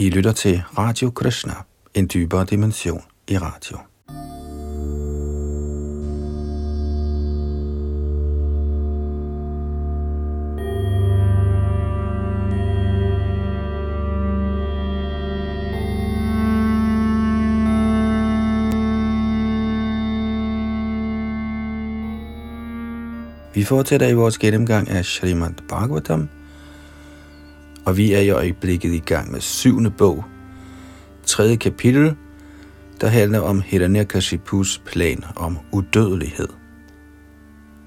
I lytter til Radio Krishna, en dybere dimension i radio. Vi fortsætter i vores gennemgang af Srimad Bhagavatam, og vi er i øjeblikket i gang med syvende bog, tredje kapitel, der handler om Hiranyakashipus plan om udødelighed.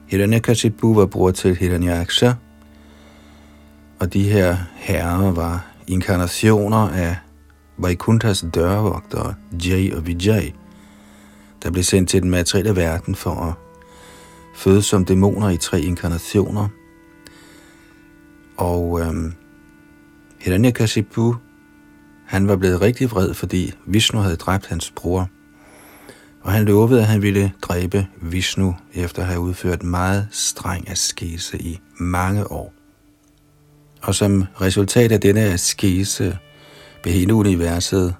Hiranyakashipu var bror til Hiranyaksha, og de her herrer var inkarnationer af Vaikunthas dørvogtere, Jay og Vijay, der blev sendt til den materielle verden for at fødes som dæmoner i tre inkarnationer. Og øhm, Hiranyakashipu, han var blevet rigtig vred, fordi Vishnu havde dræbt hans bror. Og han lovede, at han ville dræbe Vishnu efter at have udført meget streng askese i mange år. Og som resultat af denne askese blev hele universet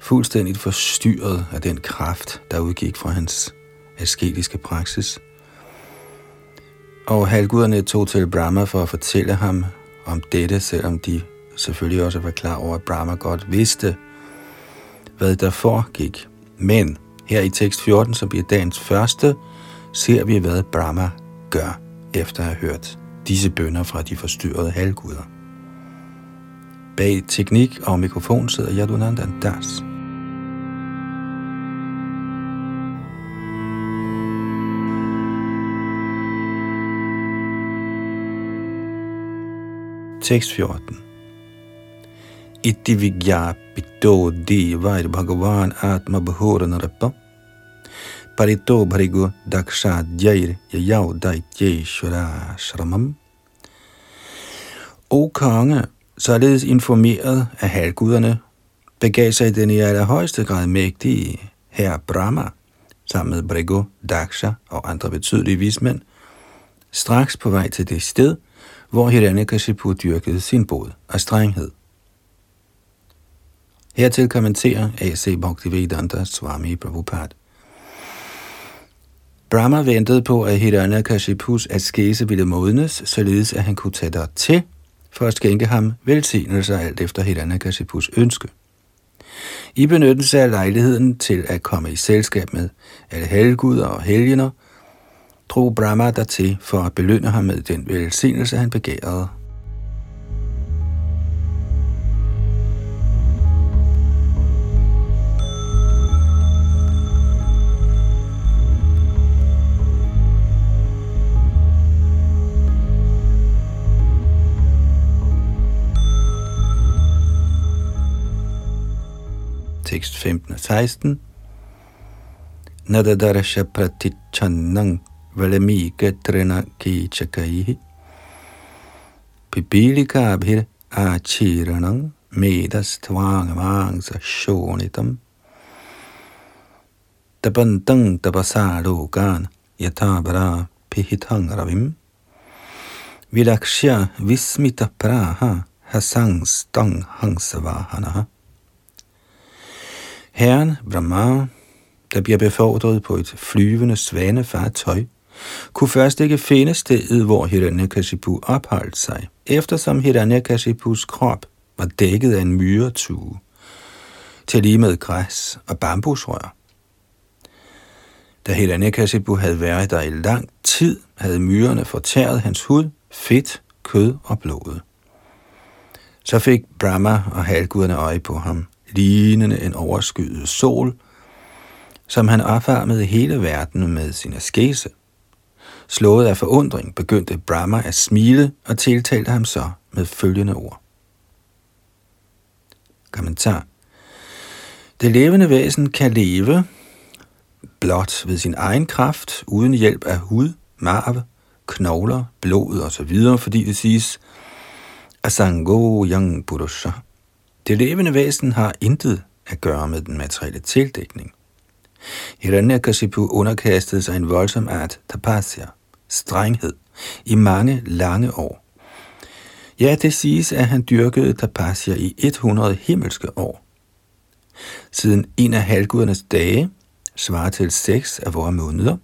fuldstændigt forstyrret af den kraft, der udgik fra hans asketiske praksis. Og halvguderne tog til Brahma for at fortælle ham om dette, selvom de selvfølgelig også var klar over, at Brahma godt vidste, hvad der foregik. Men her i tekst 14, som bliver dagens første, ser vi, hvad Brahma gør, efter at have hørt disse bønder fra de forstyrrede halvguder. Bag teknik og mikrofon sidder Yadunandan Das. Tekst 14. Itti vigyapito devair bhagavan atma bhahuranarapa parito bharigo daksha jair yayav daityeshvara shramam. O konge, således informeret af halvguderne, begav sig den i allerhøjeste grad mægtige herre Brahma, sammen med Brigo, Daksha og andre betydelige vismænd, straks på vej til det sted, hvor Hiranyakashipu dyrkede sin bod af strenghed. Hertil kommenterer A.C. Bhaktivedanta Swami Prabhupada. Brahma ventede på, at Hiranyakashipus askese ville modnes, således at han kunne tage der til for at skænke ham velsignelser alt efter Hiranyakashipus ønske. I benyttelse af lejligheden til at komme i selskab med alle helguder og helgener, drog Brahma dertil for at belønne ham med den velsignelse, han begærede. Tekst 15 og 16. Nadadarsha pratichannang valamika trina kichakaihi pipilikabhir achiranam medas tvangavangsa shonitam. Tapantang tapasalokan yathabara pihitang ravim. Vilakshya vismita praha hasang stang hangsavahanaha. Herren Brahma, der bliver befordret på et flyvende svanefartøj, kunne først ikke finde stedet, hvor Hiranyakashipu opholdt sig, eftersom Hiranyakashipus krop var dækket af en myretue, til lige med græs og bambusrør. Da Hiranyakashipu havde været der i lang tid, havde myrerne fortæret hans hud, fedt, kød og blod. Så fik Brahma og halvguderne øje på ham, lignende en overskyet sol, som han opvarmede hele verden med sin askese. Slået af forundring begyndte Brahma at smile og tiltalte ham så med følgende ord. Kommentar. Det levende væsen kan leve blot ved sin egen kraft, uden hjælp af hud, marve, knogler, blod osv., fordi det siges, Asango Yang Purusha. Det levende væsen har intet at gøre med den materielle tildækning. Hiranyakashipu underkastede sig en voldsom art tapasya, strenghed, i mange lange år. Ja, det siges, at han dyrkede tapasya i 100 himmelske år. Siden en af halvgudernes dage, svarer til seks af vores måneder,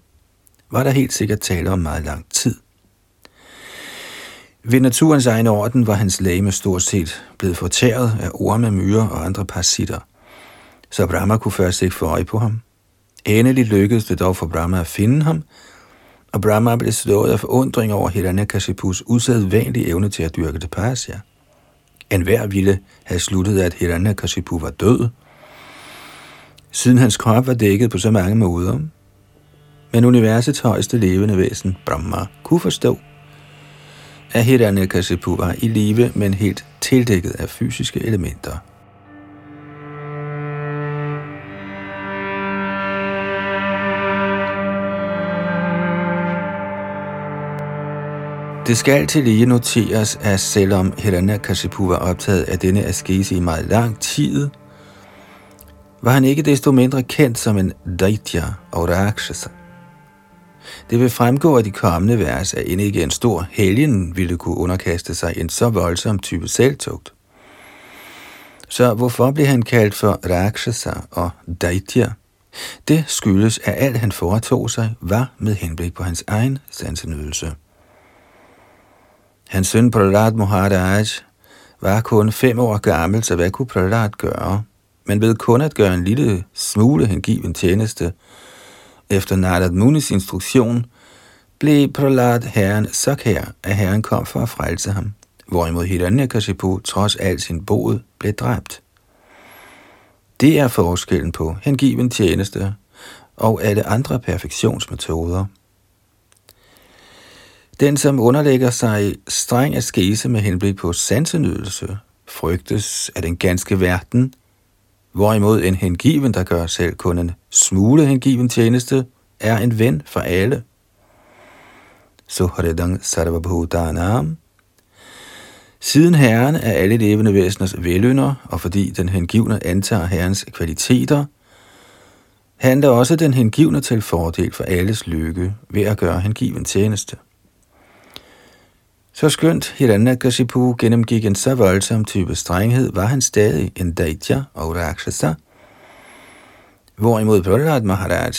var der helt sikkert tale om meget lang tid. Ved naturens egen orden var hans læme stort set blevet fortæret af orme, myrer og andre parasitter, så Brahma kunne først ikke få øje på ham. Endelig lykkedes det dog for Brahma at finde ham, og Brahma blev slået af forundring over Hiranyakashipus usædvanlige evne til at dyrke tapasya. En hver ville have sluttet, at Hiranyakashipu var død, siden hans krop var dækket på så mange måder. Men universets højeste levende væsen, Brahma, kunne forstå, at Hiranyakashipu var i live, men helt tildækket af fysiske elementer. Det skal til lige noteres, at selvom Hiranyakashipu var optaget af denne askese i meget lang tid, var han ikke desto mindre kendt som en Daitya og Rakshasa. Det vil fremgå af de kommende vers, at end ikke en stor helgen ville kunne underkaste sig en så voldsom type selvtugt. Så hvorfor blev han kaldt for Rakshasa og Daitya? Det skyldes, at alt han foretog sig var med henblik på hans egen sansenydelse. Hans søn Prahlad Maharaj var kun fem år gammel, så hvad kunne Prahlad gøre? Men ved kun at gøre en lille smule hengiven tjeneste, efter Narad Munis instruktion, blev Prahlad herren så kær, at herren kom for at frelse ham, hvorimod Hiranyakashipu trods al sin bod blev dræbt. Det er forskellen på hengiven tjeneste og alle andre perfektionsmetoder – den, som underlægger sig streng askese med henblik på sansenydelse, frygtes af den ganske verden, hvorimod en hengiven, der gør selv kun en smule hengiven tjeneste, er en ven for alle. Suharedang Sarvabhutanam. Siden Herren er alle levende væseners velynder, og fordi den hengivne antager Herrens kvaliteter, handler også den hengivne til fordel for alles lykke ved at gøre hengiven tjeneste. Så skønt Hiranyakashipu gennemgik en så voldsom type strenghed, var han stadig en Daitya og Rakshasa, hvorimod Prahlad Maharaj,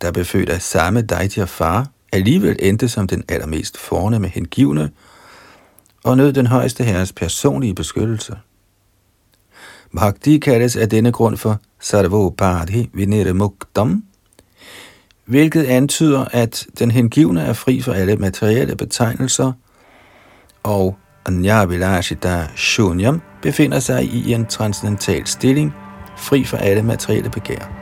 der blev af samme Daitya far, alligevel endte som den allermest fornemme hengivne og nød den højeste herres personlige beskyttelse. Bhakti kaldes af denne grund for Sarvopadhi Vinere Muktam, hvilket antyder, at den hengivne er fri for alle materielle betegnelser – og Anyavilashita Shunyam befinder sig i en transcendental stilling, fri for alle materielle begær.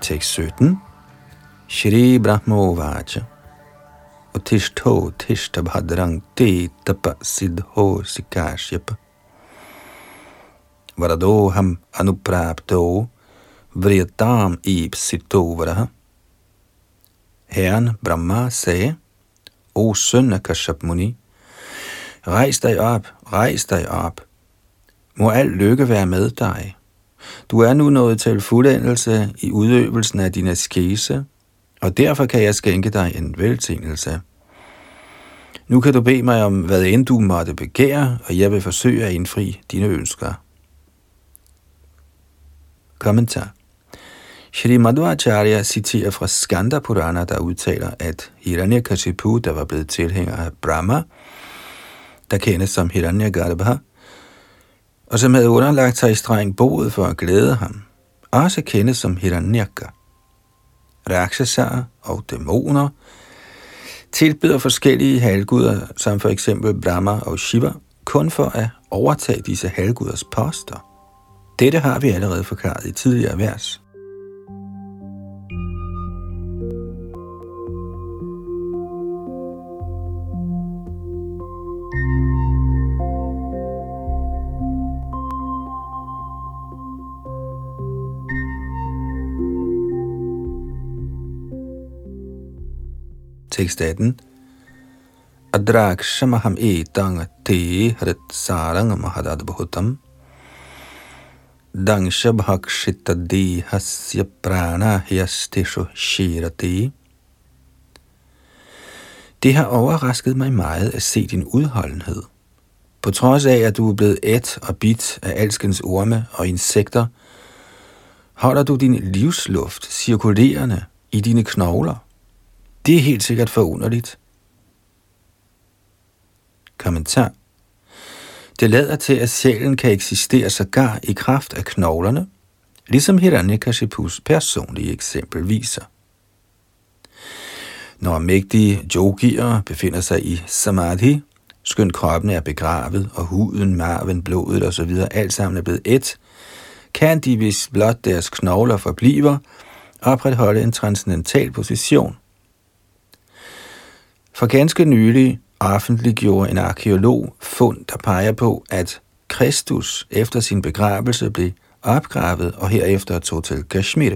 Tekst 17 Shri Brahmovacha Utishto Tishta Bhadrang Te Tapa Siddho Sikashyapa Varadoham Anuprapto Vriyatam Ipsito Varaha Herren Brahma sagde, O søn af Kashyap Muni, rejs dig op, rejs dig op. Må al lykke være med dig. Du er nu nået til fuldendelse i udøvelsen af din askese, og derfor kan jeg skænke dig en velsignelse. Nu kan du bede mig om, hvad end du måtte begære, og jeg vil forsøge at indfri dine ønsker. Kommentar Shri Madhvacharya citerer fra Skanda Purana, der udtaler, at Hiranyakashipu, der var blevet tilhænger af Brahma, der kendes som Hiranyagarbha, og som havde underlagt sig i streng boet for at glæde ham, også kendes som Hiranyaka rakshasar og dæmoner, tilbyder forskellige halvguder, som for eksempel Brahma og Shiva, kun for at overtage disse halvguders poster. Dette har vi allerede forklaret i tidligere vers. Tekst 18. Adrakshamaham etang te harit sarang mahadad bhutam. Dangshabhakshita dehasya prana hyastishu shirati. Det har overrasket mig meget at se din udholdenhed. På trods af, at du er blevet et og bit af alskens orme og insekter, holder du din livsluft cirkulerende i dine knogler. Det er helt sikkert forunderligt. Kommentar. Det lader til, at sjælen kan eksistere sågar i kraft af knoglerne, ligesom Hiranyakashipus personlige eksempel viser. Når mægtige yogier befinder sig i samadhi, skønt kroppen er begravet, og huden, marven, blodet osv. alt sammen er blevet et, kan de, hvis blot deres knogler forbliver, opretholde en transcendental position. For ganske nylig offentliggjorde en arkeolog fund, der peger på, at Kristus efter sin begravelse blev opgravet og herefter tog til Kashmir.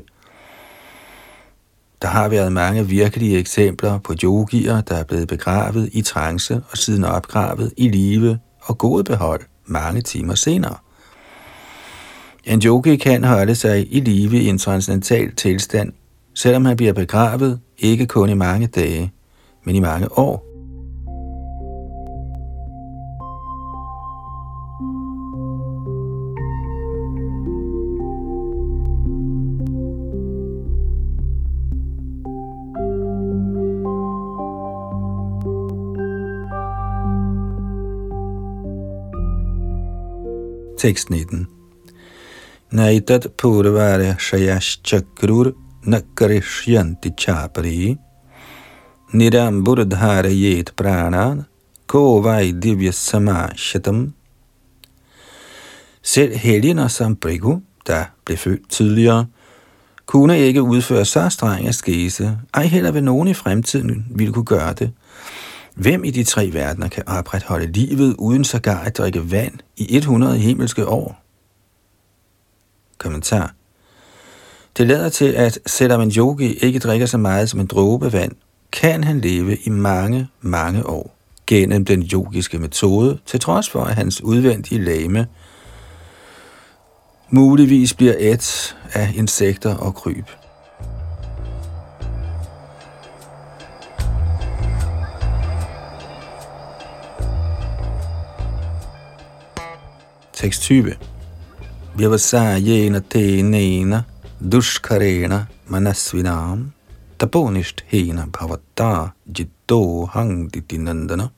Der har været mange virkelige eksempler på yogier, der er blevet begravet i trance og siden opgravet i live og god behold mange timer senere. En yogi kan holde sig i live i en transcendental tilstand, selvom han bliver begravet ikke kun i mange dage, men i mange år. Tekst 19 Naitat purvare shayaschakrur nakarishyanti chapari Niramburdharajet pranan kovai divya samashatam Selv helgener som Brigu, der blev født tidligere, kunne ikke udføre så streng askese, ej heller ved nogen i fremtiden ville kunne gøre det. Hvem i de tre verdener kan opretholde livet uden sågar at drikke vand i 100 himmelske år? Kommentar. Det lader til, at selvom en yogi ikke drikker så meget som en dråbe vand, kan han leve i mange, mange år gennem den yogiske metode, til trods for, at hans udvendige lame muligvis bliver et af insekter og kryb. Tekst 20. Vyavasayena tenena dushkarena manasvinam taponisthena bhavata jitto hangditi nandana.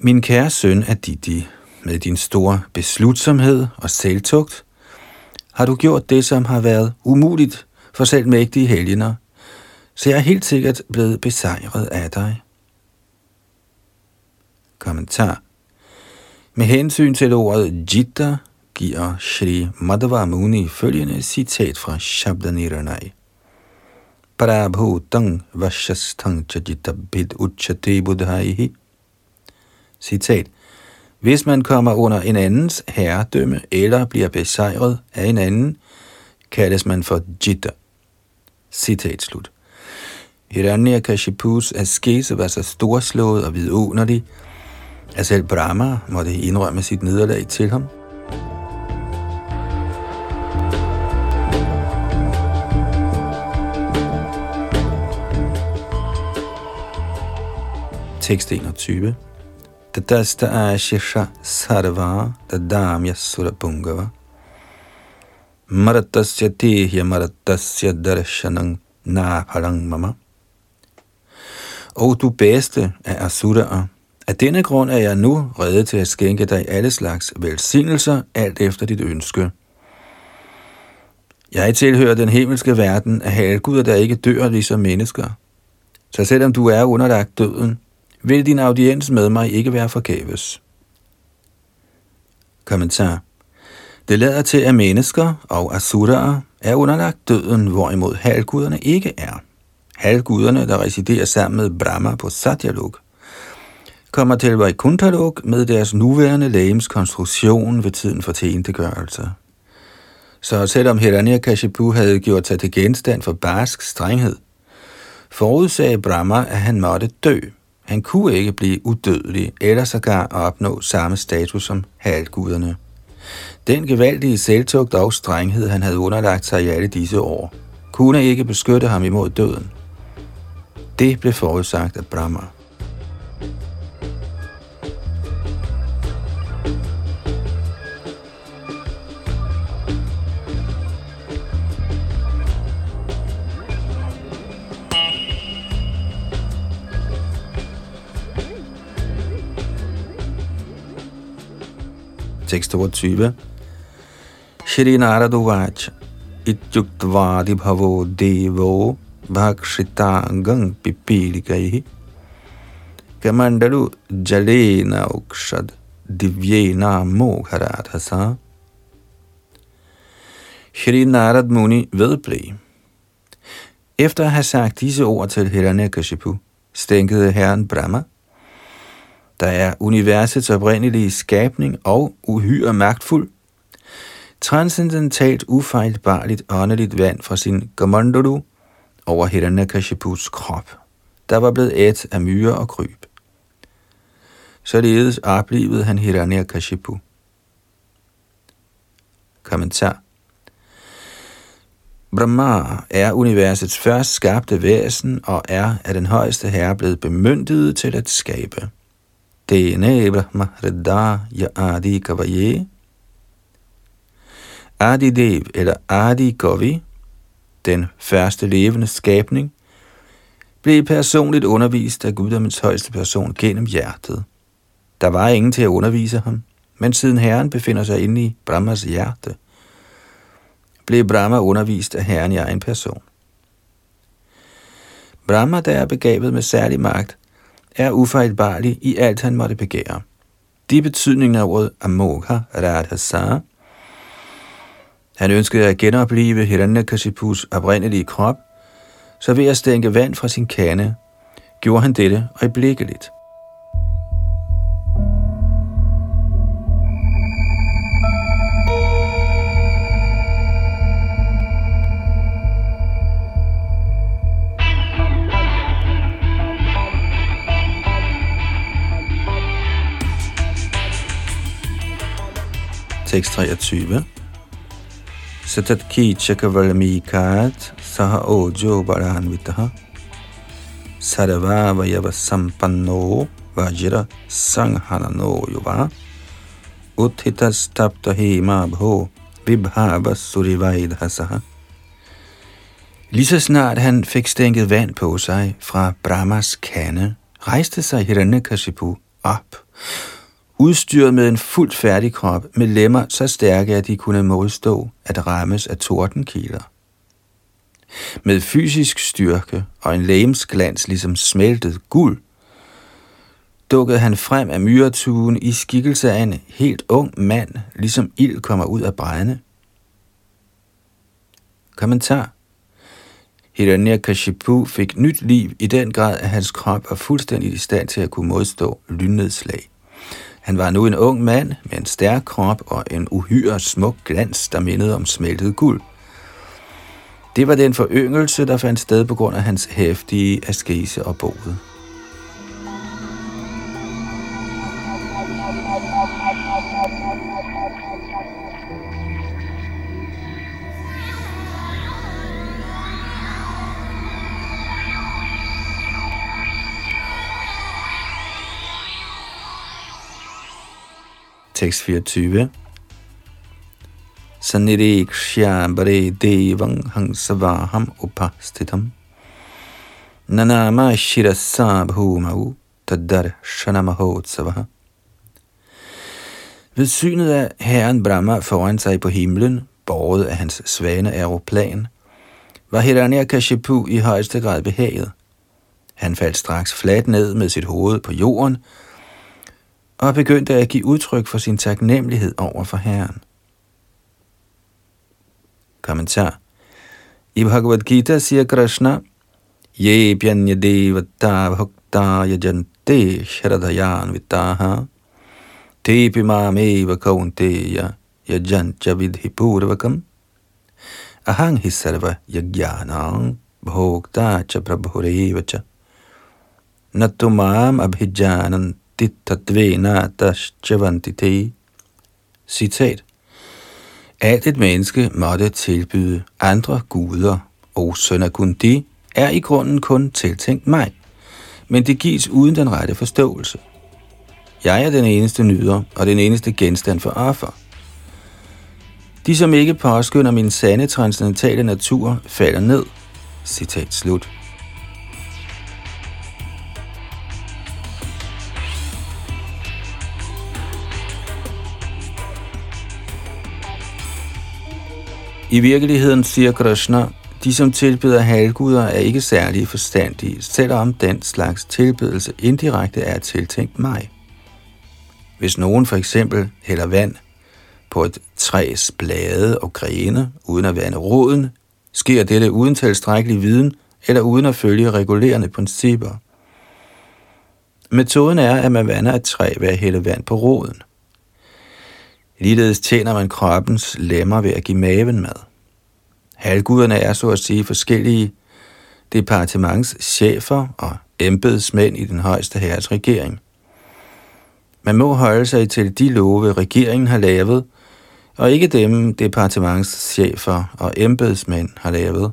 Min kære søn Aditi, med din store beslutsomhed og selvtugt, har du gjort det, som har været umuligt for selv mægtige helgener, så jeg er helt sikkert blevet besejret af dig. Kommentar med hensyn til ordet jitta giver Shri Madhava Muni følgende citat fra Shabdaniranai. Prabhutang vashastang chajitabhid uchate buddhaihi. Citat. Hvis man kommer under en andens herredømme eller bliver besejret af en anden, kaldes man for jitta. Citat slut. Hiranyakashipus askese var så storslået og vidunderlig, at selv Brahma måtte indrømme sit nederlag til ham. Tekst 21 Tatasta ashisha sarva tadamya surapungava Maratasya tehya maratasya darshanang napalang mama Og du bedste af asuraer, af denne grund er jeg nu reddet til at skænke dig alle slags velsignelser, alt efter dit ønske. Jeg tilhører den himmelske verden af halvguder, der ikke dør ligesom mennesker. Så selvom du er underlagt døden, vil din audiens med mig ikke være forgæves. Kommentar. Det lader til, at mennesker og asuraer er underlagt døden, hvorimod halvguderne ikke er. Halvguderne, der residerer sammen med Brahma på Satyalok, kommer til Vaikunthalok med deres nuværende lægems konstruktion ved tiden for tilintetgørelse. Så selvom Hiranyakashipu havde gjort sig til genstand for barsk strenghed, forudsagde Brahma, at han måtte dø. Han kunne ikke blive udødelig, eller sågar opnå samme status som halvguderne. Den gevaldige selvtugt og strenghed, han havde underlagt sig i alle disse år, kunne ikke beskytte ham imod døden. Det blev forudsagt af Brahma. 622. Shri Naraduvac Ityuktvadi bhavo devo bhakshitangang pipilikai kamandalu jalena ukshad divyena mogharadhasa Shri Narad Muni vedblev. Efter at have sagt disse ord til Hiranyakashipu, stænkede herren Brahma der er universets oprindelige skabning og uhyre magtfuld, transcendentalt ufejlbarligt åndeligt vand fra sin Gamandalu over Hiranyakashiputs krop, der var blevet et af myrer og kryb. Således oplevede han Hiranyakashipu. Kommentar Brahma er universets først skabte væsen og er af den højeste herre blevet bemyndiget til at skabe. Tene Brahma Hridda Ya Adi Kavaye. Adi Dev eller Adi Kavi, den første levende skabning, blev personligt undervist af guddommens højeste person gennem hjertet. Der var ingen til at undervise ham, men siden Herren befinder sig inde i Brahmas hjerte, blev Brahma undervist af Herren i egen person. Brahma, der er begavet med særlig magt, er ufejlbarlig i alt, han måtte begære. De betydningen af ordet Amokha Radhasa. Han ønskede at genopleve Hiranyakashipus oprindelige krop, så ved at stænke vand fra sin kande, gjorde han dette øjeblikkeligt. Tekst 23. Satat ki chakavalmikat saha ojo baranvitaha sarva vayava sampanno vajra sanghanano yuva. Uthitas tapta hema bho vibhava surivaidhasaha Lige så snart han fik stænket vand på sig fra Brahmas kande, rejste sig Hiranyakashipu op udstyret med en fuldt færdig krop med lemmer så stærke, at de kunne modstå at rammes af tordenkiler. Med fysisk styrke og en lægemsglans ligesom smeltet guld, dukkede han frem af myretuen i skikkelse af en helt ung mand, ligesom ild kommer ud af brænde. Kommentar Hiranyakashipu fik nyt liv i den grad, at hans krop var fuldstændig i stand til at kunne modstå lynnedslag. Han var nu en ung mand med en stærk krop og en uhyre smuk glans, der mindede om smeltet guld. Det var den foryngelse, der fandt sted på grund af hans hæftige askese og boet. Tekst 24. Sanirikshya bare devang hangsavaham upastitam. Nanama shirasa bhumau tadar shanamahotsavaha. Ved synet af herren Brahma foran sig på himlen, båret af hans svane aeroplan, var Hiranyakashipu i højeste grad behaget. Han faldt straks fladt ned med sit hoved på jorden, og begyndte at give udtryk for sin taknemmelighed over for Herren. Kommentar I Bhagavad Gita siger Krishna, Ye pyanya devata bhakta yajante sharadayan vitaha tepi eva kaunteya yajancha vidhi purvakam ahang hi sarva yagyanang bhokta cha prabhurevacha. Natumam abhijanan dittadvena te. Citat. Alt et menneske måtte tilbyde andre guder, og Sønakundi er i grunden kun tiltænkt mig, men det gives uden den rette forståelse. Jeg er den eneste nyder og den eneste genstand for offer. De, som ikke påskynder min sande transcendentale natur, falder ned. Citat slut. I virkeligheden, siger Krishna, de som tilbeder halvguder er ikke særlig forstandige, selvom den slags tilbedelse indirekte er tiltænkt mig. Hvis nogen for eksempel hælder vand på et træs blade og grene, uden at vande roden, sker dette uden tilstrækkelig viden eller uden at følge regulerende principper. Metoden er, at man vander et træ ved at hælde vand på roden. Ligeledes tjener man kroppens lemmer ved at give maven mad. Halvguderne er så at sige forskellige departementschefer og embedsmænd i den højeste herres regering. Man må holde sig til de love, regeringen har lavet, og ikke dem departementschefer og embedsmænd har lavet.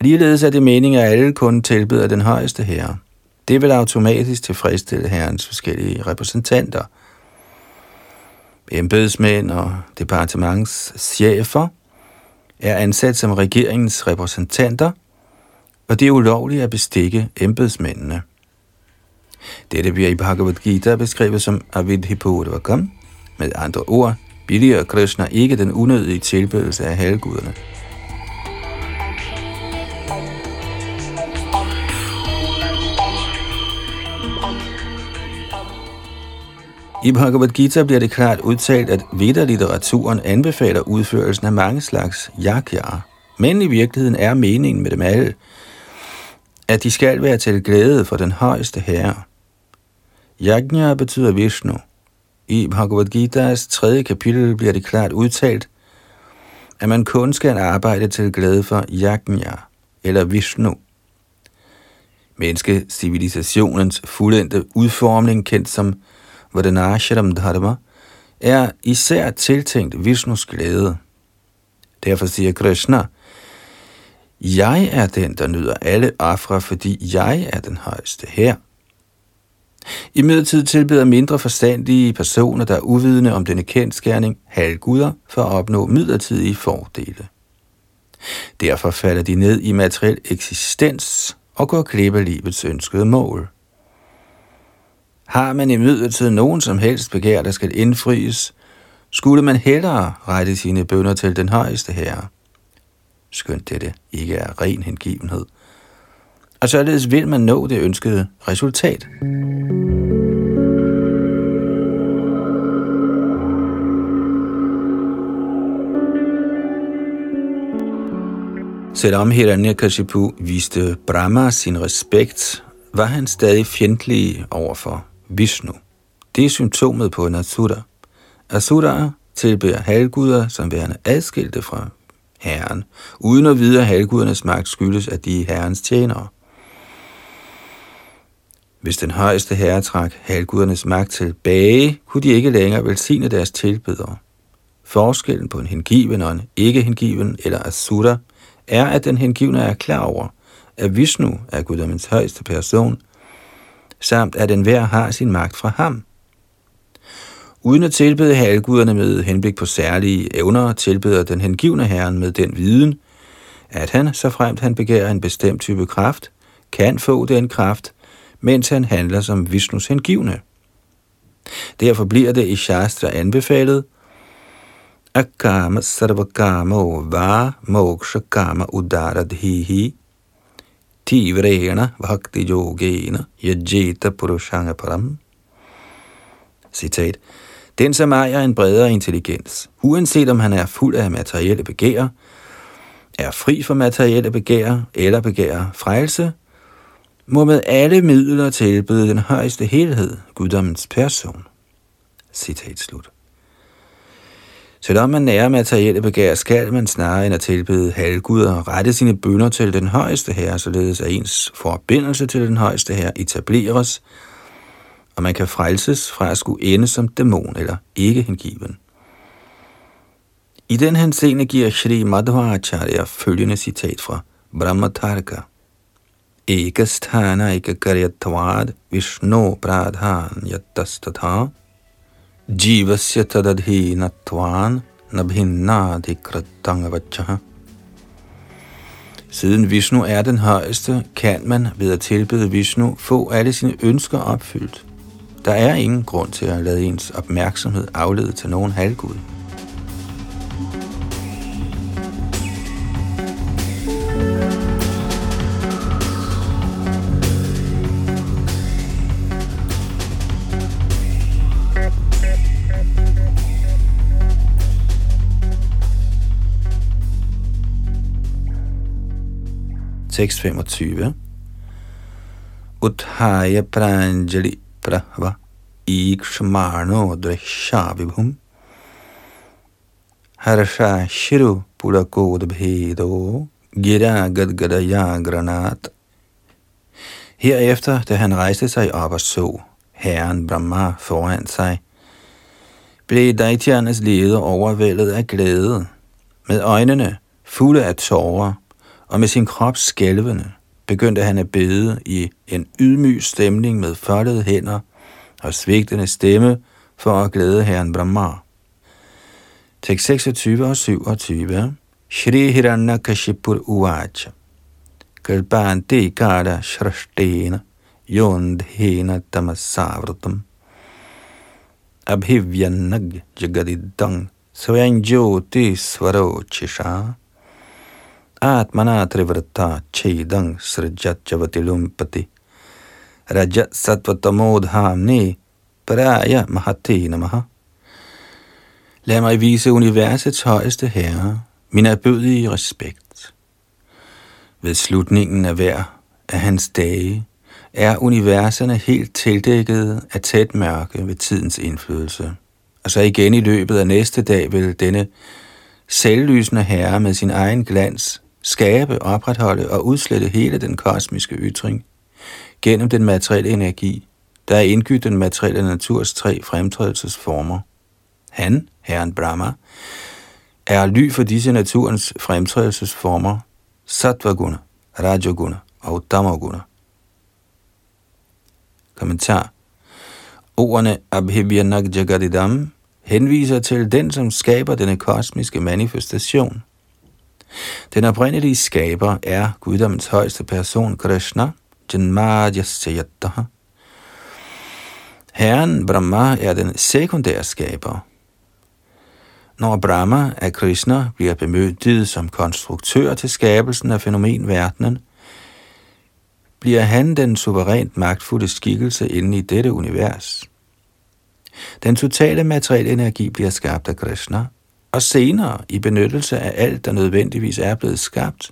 Ligeledes er det meningen, at alle kun tilbyder den højeste herre. Det vil automatisk tilfredsstille herrens forskellige repræsentanter. Embedsmænd og departementschefer er ansat som regeringens repræsentanter, og det er ulovligt at bestikke embedsmændene. Dette bliver i Bhagavad Gita beskrevet som avidhipodvakam, Med andre ord, billiger Krishna ikke den unødige tilbedelse af halvguderne. I Bhagavad Gita bliver det klart udtalt, at Veda-litteraturen anbefaler udførelsen af mange slags yakyaer. Men i virkeligheden er meningen med dem alle, at de skal være til glæde for den højeste herre. Yajna betyder Vishnu. I Bhagavad Gita's tredje kapitel bliver det klart udtalt, at man kun skal arbejde til glæde for Yajna, eller Vishnu. Menneskecivilisationens fuldendte udformning, kendt som Vadanasharam Dharma, er især tiltænkt Vishnus glæde. Derfor siger Krishna, jeg er den, der nyder alle afra, fordi jeg er den højeste her. I midlertid tilbeder mindre forstandige personer, der er uvidende om denne kendskærning, halvguder for at opnå midlertidige fordele. Derfor falder de ned i materiel eksistens og går glip af livets ønskede mål. Har man i midlertid nogen som helst begær, der skal indfries, skulle man hellere rette sine bønder til den højeste herre. Skønt dette ikke er ren hengivenhed. Og således vil man nå det ønskede resultat. Selvom Hiranyakashipu viste Brahma sin respekt, var han stadig fjendtlig overfor Vishnu. Det er symptomet på en asura. Asuraer tilbærer halvguder som værende adskilte fra herren, uden at vide, at halvgudernes magt skyldes, at de er herrens tjenere. Hvis den højeste herre trak halvgudernes magt tilbage, kunne de ikke længere velsigne deres tilbedere. Forskellen på en hengiven og en ikke hengiven eller asura er, at den hengivne er klar over, at Vishnu er guddommens højeste person, samt at enhver har sin magt fra ham. Uden at tilbede halvguderne med henblik på særlige evner, tilbeder den hengivne herren med den viden, at han, så fremt han begærer en bestemt type kraft, kan få den kraft, mens han handler som Vishnus hengivne. Derfor bliver det i Shastra anbefalet, Akama sarvakamo va moksha kama udaradhihi tivrena bhakti yogena yajeta purushanga param. Citat. Den, som ejer en bredere intelligens, uanset om han er fuld af materielle begær, er fri for materielle begær eller begær frelse, må med alle midler tilbyde den højeste helhed, guddommens person. Citat slut. Selvom man nærer materielle begær, skal man snarere end at tilbede halvguder rette sine bønder til den højeste herre, således at ens forbindelse til den højeste herre etableres, og man kan frelses fra at skulle ende som dæmon eller ikke hengiven. I den henseende giver Shri Madhvacharya følgende citat fra Brahmatarka. Ekasthana ekakaryatvad Vishnu pradhan yattastatha Jivasya tadadhinatvan nabhinnadikratangavachaha. Siden Vishnu er den højeste, kan man ved at tilbede Vishnu få alle sine ønsker opfyldt. Der er ingen grund til at lade ens opmærksomhed aflede til nogen halvgud. 6.25 Uthaya pranjali prahva ikshmano drishavibhum harsha shiru pulakodabhedo gira gadgadaya granat. Herefter, da han rejste sig op og så herren Brahma foran sig, blev Daityanas leder overvældet af glæde. Med øjnene fulde af tårer og med sin krop skælvende begyndte han at bede i en ydmyg stemning med foldede hænder og svigtende stemme for at glæde herren Brahma. Tekst 26 og 27 Shri Hiranyakashipur Uvacha. Kalpanti Kada Shrashtena Yondhena Tamasavratam. Abhivyanag Jagadidang Svayanjoti Svarochisha Atmana trivrata chedang srijat javatilumpati Rajat sattvatamodhamni paraya mahati namaha. Lad mig vise universets højeste herre min erbødige respekt. Ved slutningen af hver af hans dage er universerne helt tildækket af tæt mørke ved tidens indflydelse. Og så igen i løbet af næste dag vil denne selvlysende herre med sin egen glans skabe, opretholde og udslette hele den kosmiske ytring gennem den materielle energi, der er indgydt den materielle naturs tre fremtrædelsesformer. Han, Herren Brahma, er ly for disse naturens fremtrædelsesformer, Sattvaguna, Rajaguna og Tamaguna. Kommentar Ordene Abhivyanak Jagadidam henviser til den, som skaber denne kosmiske manifestation – den oprindelige skaber er guddommens højeste person, Krishna, Janmadyasyataha. Herren Brahma er den sekundære skaber. Når Brahma af Krishna bliver bemyndiget som konstruktør til skabelsen af fænomenverdenen, bliver han den suverænt magtfulde skikkelse inde i dette univers. Den totale materielle energi bliver skabt af Krishna, og senere i benyttelse af alt, der nødvendigvis er blevet skabt,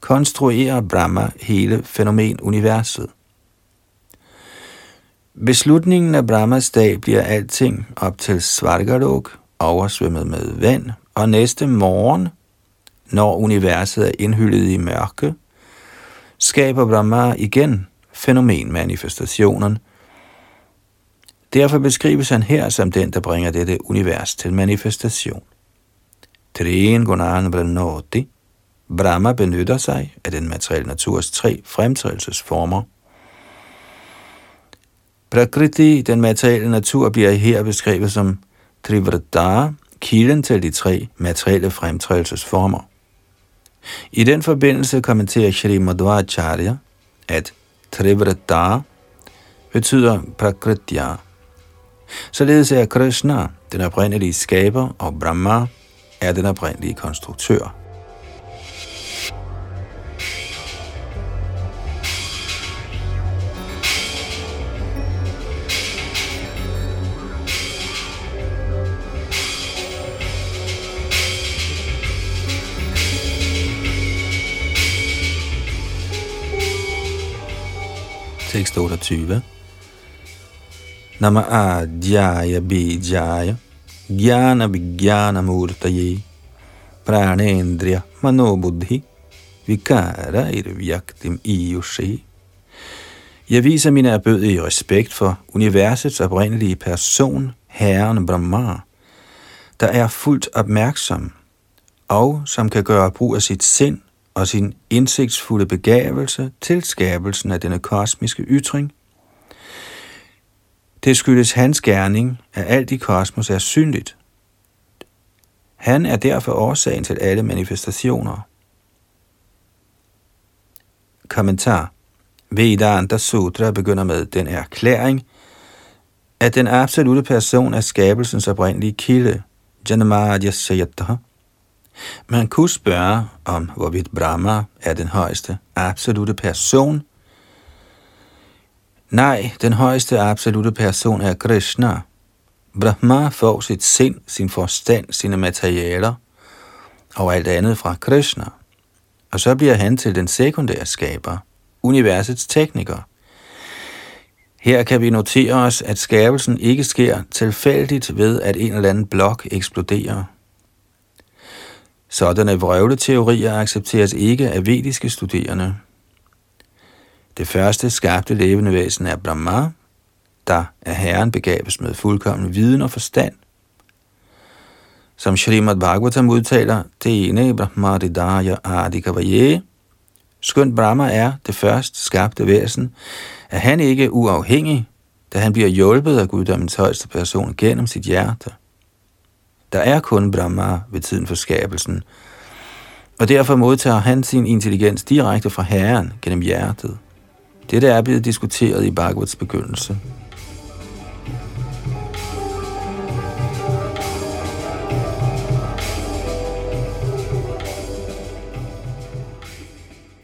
konstruerer Brahma hele fænomenuniverset. Ved slutningen af Brahmas dag bliver alting op til Svargalok oversvømmet med vand, og næste morgen, når universet er indhyllet i mørke, skaber Brahma igen fænomenmanifestationen. Derfor beskrives han her som den, der bringer dette univers til manifestation. Trien Gunan Brannoti. Brahma benytter sig af den materielle naturs tre fremtrædelsesformer. Prakriti, den materielle natur, bliver her beskrevet som Trivrata, kilden til de tre materielle fremtrædelsesformer. I den forbindelse kommenterer Shri Madhvacharya, at Trivrata betyder Prakritya. Således er Krishna, den oprindelige skaber, og Brahma, er den oprindelige konstruktør. Tekst 28. Nama Adhyaya Bijaya Jnana Vijnana Murtaye Pranendriya Manobuddhi Vikara Irvyaktim Iyushe Jeg viser min erbødige respekt for universets oprindelige person, Herren Brahma, der er fuldt opmærksom, og som kan gøre brug af sit sind og sin indsigtsfulde begavelse til skabelsen af denne kosmiske ytring. Det skyldes hans gerning, at alt i kosmos er synligt. Han er derfor årsagen til alle manifestationer. Kommentar Vedanta Sutra begynder med den erklæring, at den absolute person er skabelsens oprindelige kilde, Janamadya Sayataha. Man kunne spørge om, hvorvidt Brahma er den højeste absolute person. Nej, den højeste absolute person er Krishna. Brahma får sit sind, sin forstand, sine materialer og alt andet fra Krishna. Og så bliver han til den sekundære skaber, universets tekniker. Her kan vi notere os, at skabelsen ikke sker tilfældigt ved, at en eller anden blok eksploderer. Sådanne vrøvleteorier accepteres ikke af vediske studerende. Det første skabte levende væsen er Brahma, der er Herren begabes med fuldkommen viden og forstand. Som Srimad Bhagavatam udtaler, det ene Brahma Ridaya Adikavaye, skønt Brahma er det første skabte væsen, er han ikke uafhængig, da han bliver hjulpet af guddommens højeste person gennem sit hjerte. Der er kun Brahma ved tiden for skabelsen, og derfor modtager han sin intelligens direkte fra Herren gennem hjertet. Dette er blevet diskuteret i Bhagavats begyndelse.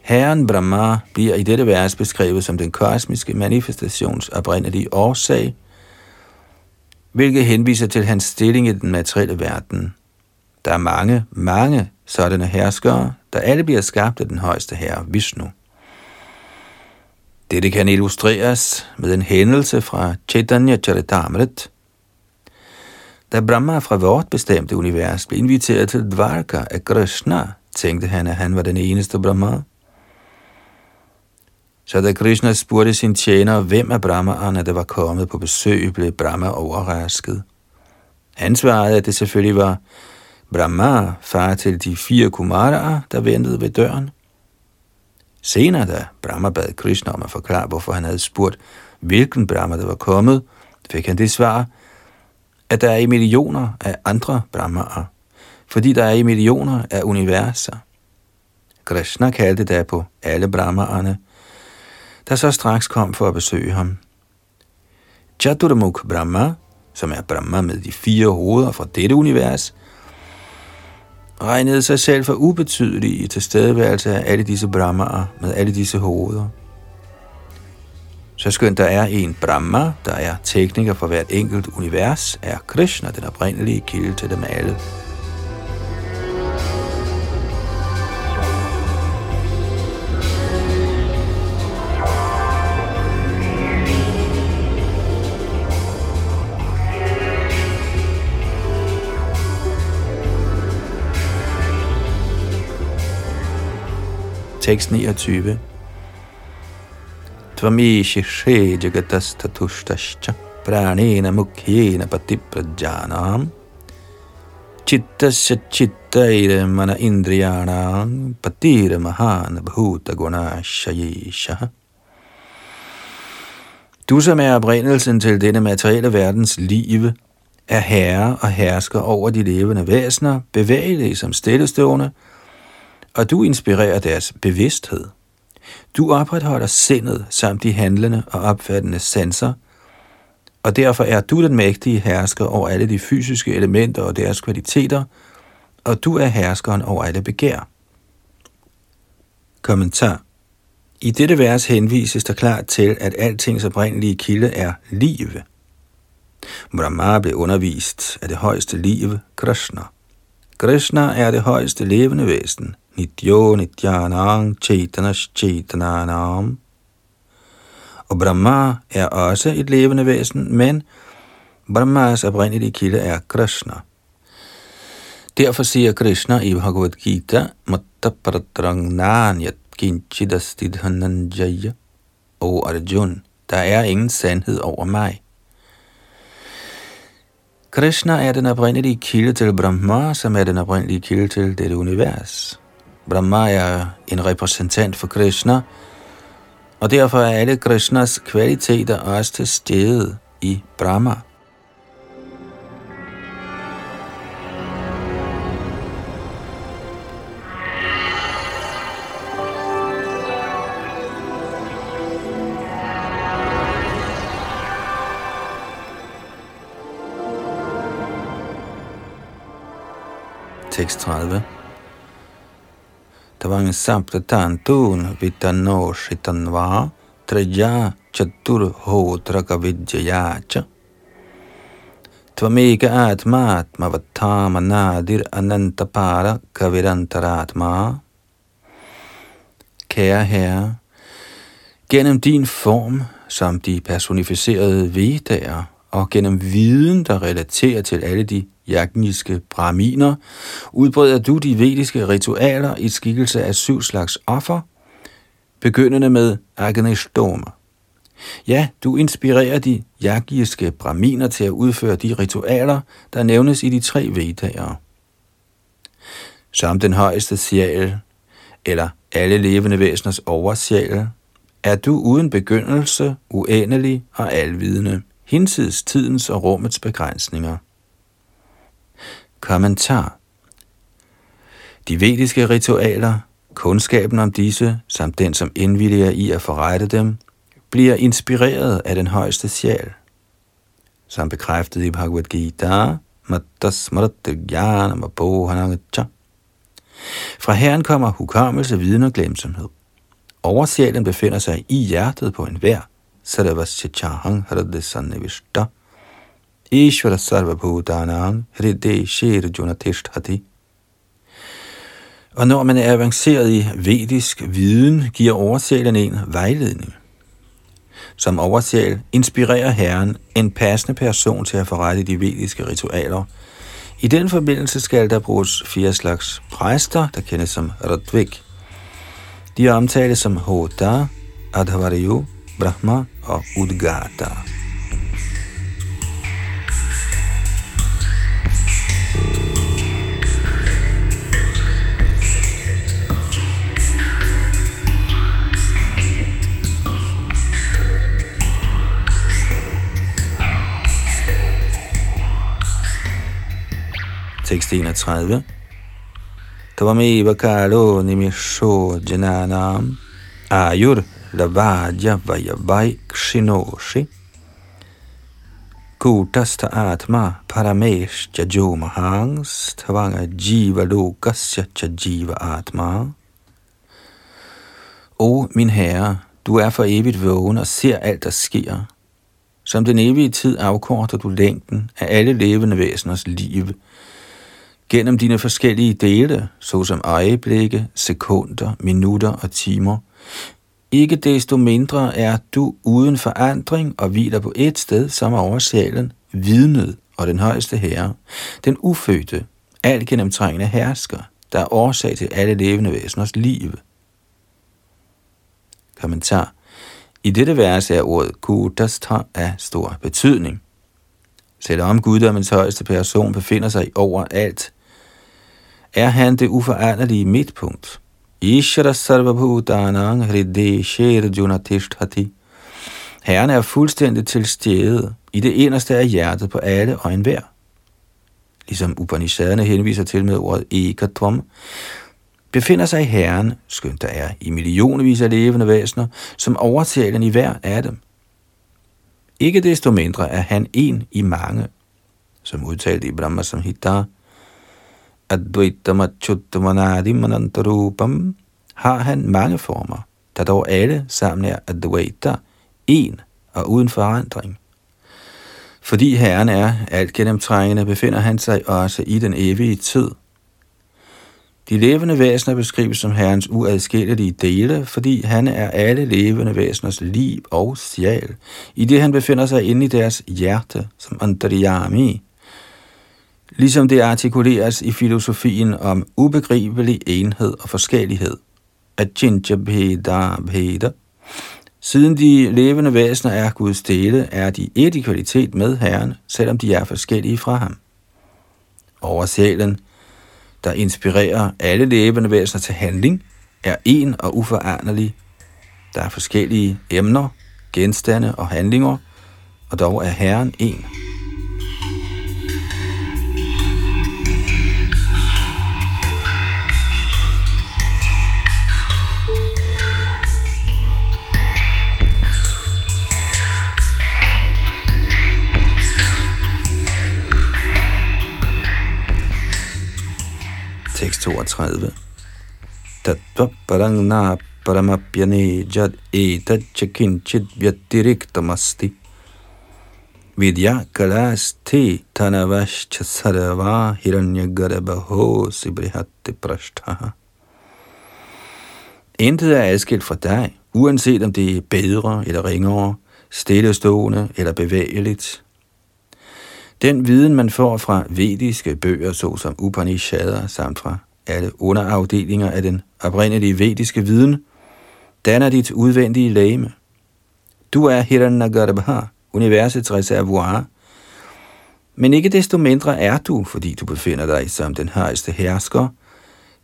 Herren Brahma bliver i dette vers beskrevet som den kosmiske manifestations oprindelige årsag, hvilket henviser til hans stilling i den materielle verden. Der er mange, mange sådanne herskere, der alle bliver skabt af den højeste herre, Vishnu. Dette kan illustreres med en hændelse fra Chaitanya Charitamrit. Da Brahma fra vort bestemte univers blev inviteret til Dvarka af Krishna, tænkte han, at han var den eneste Brahma. Så da Krishna spurgte sin tjener, hvem af Brahmaerne, der var kommet på besøg, blev Brahma overrasket. Han svarede, at det selvfølgelig var Brahma, far til de fire kumaraer, der ventede ved døren. Senere, da Brahma bad Krishna om at forklare, hvorfor han havde spurgt, hvilken Brahma der var kommet, fik han det svar, at der er i millioner af andre Brahmaer, fordi der er i millioner af universer. Krishna kaldte da på alle Brahmaerne, der så straks kom for at besøge ham. Chaturmukh Brahma, som er Brahma med de fire hoveder fra dette univers, regnede sig selv for ubetydelig i tilstedeværelse af alle disse Brahmaer med alle disse hoveder. Så skønt der er en Brahma, der er tekniker for hvert enkelt univers, er Krishna den oprindelige kilde til dem alle. Tekst 29. Tvamishi she jagatastatushtascha pranena mukhyena patiprajanam chittasya chittaira mana indriyanam patira mahana bhuta gunashayisha. Du som er oprindelsen til denne materielle verdens liv, er herre og hersker over de levende væsener, bevægelige som stillestående, og du inspirerer deres bevidsthed. Du opretholder sindet samt de handlende og opfattende sanser, og derfor er du den mægtige hersker over alle de fysiske elementer og deres kvaliteter, og du er herskeren over alle begær. Kommentar I dette vers henvises der klart til, at altings oprindelige kilde er liv. Brahma blev undervist af det højeste liv, Krishna. Krishna er det højeste levende væsen, Nityo Nityanang Chaitanas Chaitananam. Og Brahma er også et levende væsen, men Brahmas oprindelige kilde er Krishna. Derfor siger Krishna i Bhagavad Gita, Matta Pradrangnanyat Kinchidastidhananjaya, O Arjun, der er ingen sandhed over mig. Krishna er den oprindelige kilde til Brahma, som er den oprindelige kilde til dette univers. Brahma er en repræsentant for Krishna, og derfor er alle Krishnas kvaliteter også til stede i Brahma. Tekst 30. Tavang saptatantun vitano shitanva traja chatur hotraka vidyaya cha. Tvameka atmatma vatama nadir anantapara kavirantaratma. Kære Herre, gennem din form, som de personificerede vedager, og gennem viden, der relaterer til alle de jagniske braminer, udbreder du de vediske ritualer i skikkelse af syv slags offer, begyndende med Agnishtoma. Ja, du inspirerer de jagiske braminer til at udføre de ritualer, der nævnes i de tre vedager. Som den højeste sjæl, eller alle levende væseners oversjæl, er du uden begyndelse, uendelig og alvidende, hinsides tidens og rummets begrænsninger. Kommentar De vediske ritualer, kundskaben om disse, samt den, som indvilliger i at forrette dem, bliver inspireret af den højeste sjæl. Som bekræftet i Bhagavad Gita, Fra herren kommer hukommelse, viden og glemsomhed. Oversjælen befinder sig i hjertet på enhver. Sarvasya chahang hradesannevishta. Ishvara sarva bhutanang hride shir. Og når man er avanceret i vedisk viden, giver oversælen en vejledning. Som oversæl inspirerer Herren en passende person til at forrette de vediske ritualer. I den forbindelse skal der bruges fire slags præster, der kendes som Radvik. De omtales som Hoda, Adhavariyu, Brahma og Udgata. Tekst 31. Tvameva kalo nimisho jananam ayur lavaja Vajavai kshinoshi kutasta atma paramesh jajomahangs tvanga jiva lokasya jiva atma. O min herre, du er for evigt vågen og ser alt, der sker. Som den evige tid afkorter du længden af alle levende væseners liv, gennem dine forskellige dele, såsom øjeblikke, sekunder, minutter og timer. Ikke desto mindre er du uden forandring og hviler på et sted, som er oversjælen, vidnet og den højeste herre, den ufødte, alt gennemtrængende hersker, der er årsag til alle levende væseners liv. Kommentar. I dette vers er ordet kudastra af stor betydning. Selvom guddommens højeste person befinder sig overalt, er han det uforanderlige midtpunkt. Ishara sarvabhutanang hridesher junatishtati. Herren er fuldstændig til stede i det inderste af hjertet på alle og enhver. Ligesom Upanishaderne henviser til med ordet ekatvam, befinder sig Herren, skønt der er i millionervis af levende væsener, som overtalen i hver af dem. Ikke desto mindre er han en i mange, som udtalt i Brahma Samhita, Advaitam Achyuttamanadi Anantarupam har han mange former, der dog alle sammen er Advaita, en og uden forandring. Fordi Herren er alt gennemtrængende, befinder han sig også i den evige tid. De levende væsener beskrives som Herrens uadskillelige dele, fordi han er alle levende væseners liv og sjæl, i det han befinder sig inde i deres hjerte som Antaryami, ligesom det artikuleres i filosofien om ubegribelig enhed og forskellighed. Ajinja Bheda Bheda. Siden de levende væsener er Guds dele, er de et i kvalitet med Herren, selvom de er forskellige fra ham. Over sjælen – der inspirerer alle levende væsener til handling, er en og uforanderlig. Der er forskellige emner, genstande og handlinger, og dog er Herren en. Tekst 32. Tattva parangna paramapyane jad etat chakinchit vyatiriktamasti. Vidya te tanavashcha sarva hiranya garabaho sibrihatti prashtaha. Intet er adskilt fra dig, uanset om det er bedre eller ringere, stillestående eller bevægeligt, den viden, man får fra vediske bøger, såsom Upanishader, samt fra alle underafdelinger af den oprindelige vediske viden, danner dit udvendige læme. Du er Hiranyagarbha, universets reservoir, men ikke desto mindre er du, fordi du befinder dig som den højeste hersker,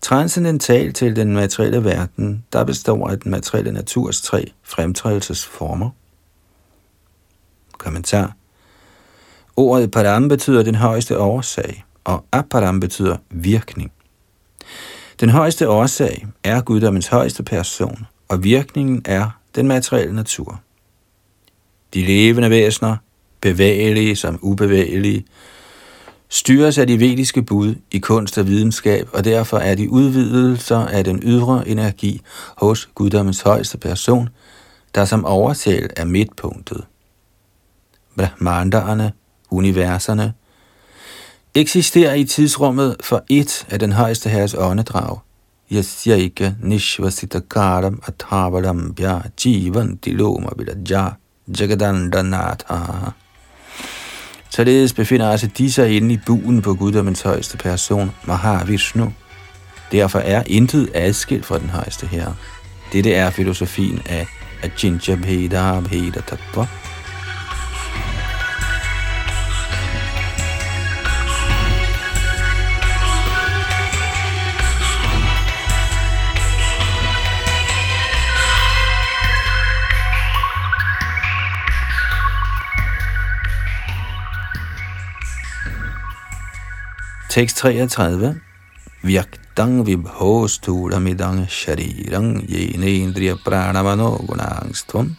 transcendental til den materielle verden, der består af den materielle naturs tre fremtrædelsesformer. Kommentar Ordet param betyder den højeste årsag, og aparam betyder virkning. Den højeste årsag er guddommens højeste person, og virkningen er den materielle natur. De levende væsener, bevægelige som ubevægelige, styres af de vediske bud i kunst og videnskab, og derfor er de udvidelser af den ydre energi hos guddommens højeste person, der som oversæl er midtpunktet. Brahmandaerne universerne, eksisterer i tidsrummet for et af den højeste herres åndedrag. Yasyaika nishvasitakaram Bya jivan diloma vilaja jagadandanatha. Således befinder altså de sig inde i buen på guddommens højeste person, Mahavishnu. Derfor er intet adskilt fra den højeste herre. Dette er filosofien af Ajinja Bheda Bheda Tattva. Tekst 33. Vyaktang vibhostulamidang sharirang yenendriya pranamano gunangstvam.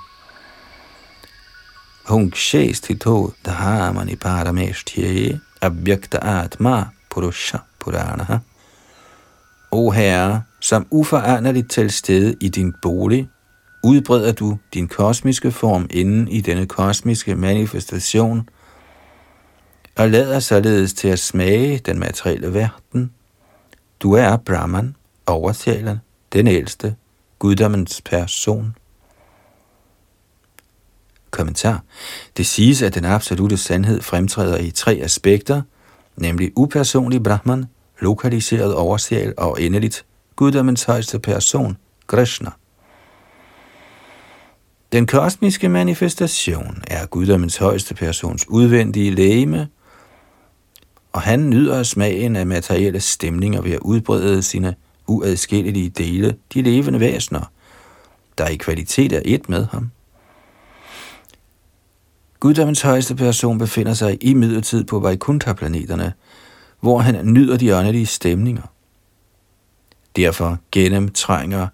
Hunkshestito dhahamani parameshtye abhyakta atma purusha puranaha. O Herre, som uforanderligt til stede i din bolig, udbreder du din kosmiske form inden i denne kosmiske manifestation – og lader således til at smage den materielle verden. Du er Brahman, oversjælen, den ældste, guddommens person. Kommentar. Det siges, at den absolute sandhed fremtræder i tre aspekter, nemlig upersonlig Brahman, lokaliseret oversjæl og endeligt guddommens højeste person, Krishna. Den kosmiske manifestation er guddommens højeste persons udvendige lægeme, og han nyder smagen af materielle stemninger ved at udbrede sine uadskillelige dele, de levende væsener, der i kvalitet er et med ham. Guddommens højeste person befinder sig i midlertid på Vaikuntha-planeterne, hvor han nyder de åndelige stemninger. Derfor gennemtrænger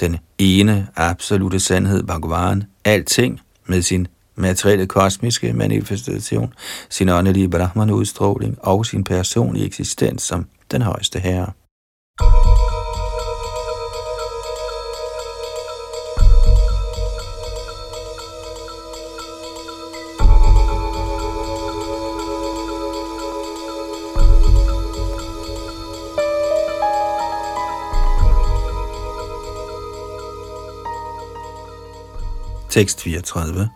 den ene absolute sandhed, Bhagavan, alting med sin materielle kosmiske manifestation, sin åndelige Brahman-udstråling og sin personlige eksistens som den højeste herre. Tekst 34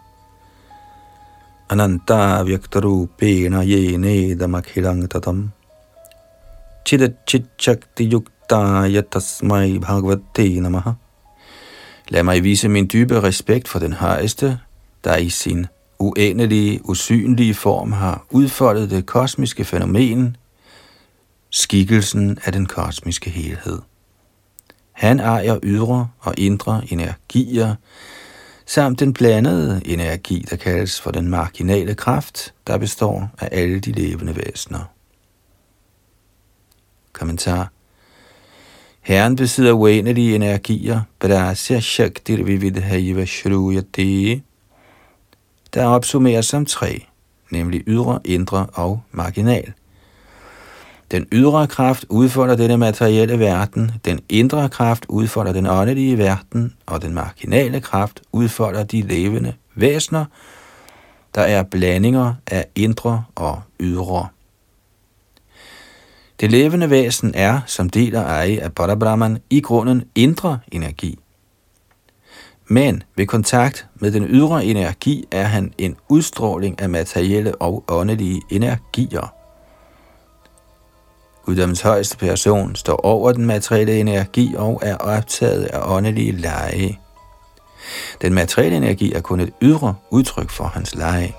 Ananta vyaktarupena yene damakhilangtatam chidachichakti yukta yatasmai bhagavate namaha. Lad mig vise min dybe respekt for den højeste, der i sin uendelige, usynlige form har udfoldet det kosmiske fænomen, skikkelsen af den kosmiske helhed. Han ejer ydre og indre energier, samt den blandede energi, der kaldes for den marginale kraft, der består af alle de levende væsener. Kommentar Herren besidder uendelige energier, Brasya Shaktir Vividhaiva Shruyati, der opsummeres som tre, nemlig ydre, indre og marginal. Den ydre kraft udfolder denne materielle verden, den indre kraft udfolder den åndelige verden, og den marginale kraft udfolder de levende væsener, der er blandinger af indre og ydre. Det levende væsen er, som del af eje af Parabrahman, i grunden indre energi. Men ved kontakt med den ydre energi er han en udstråling af materielle og åndelige energier. Guddoms højeste person står over den materielle energi og er optaget af åndelige lege. Den materielle energi er kun et ydre udtryk for hans lege.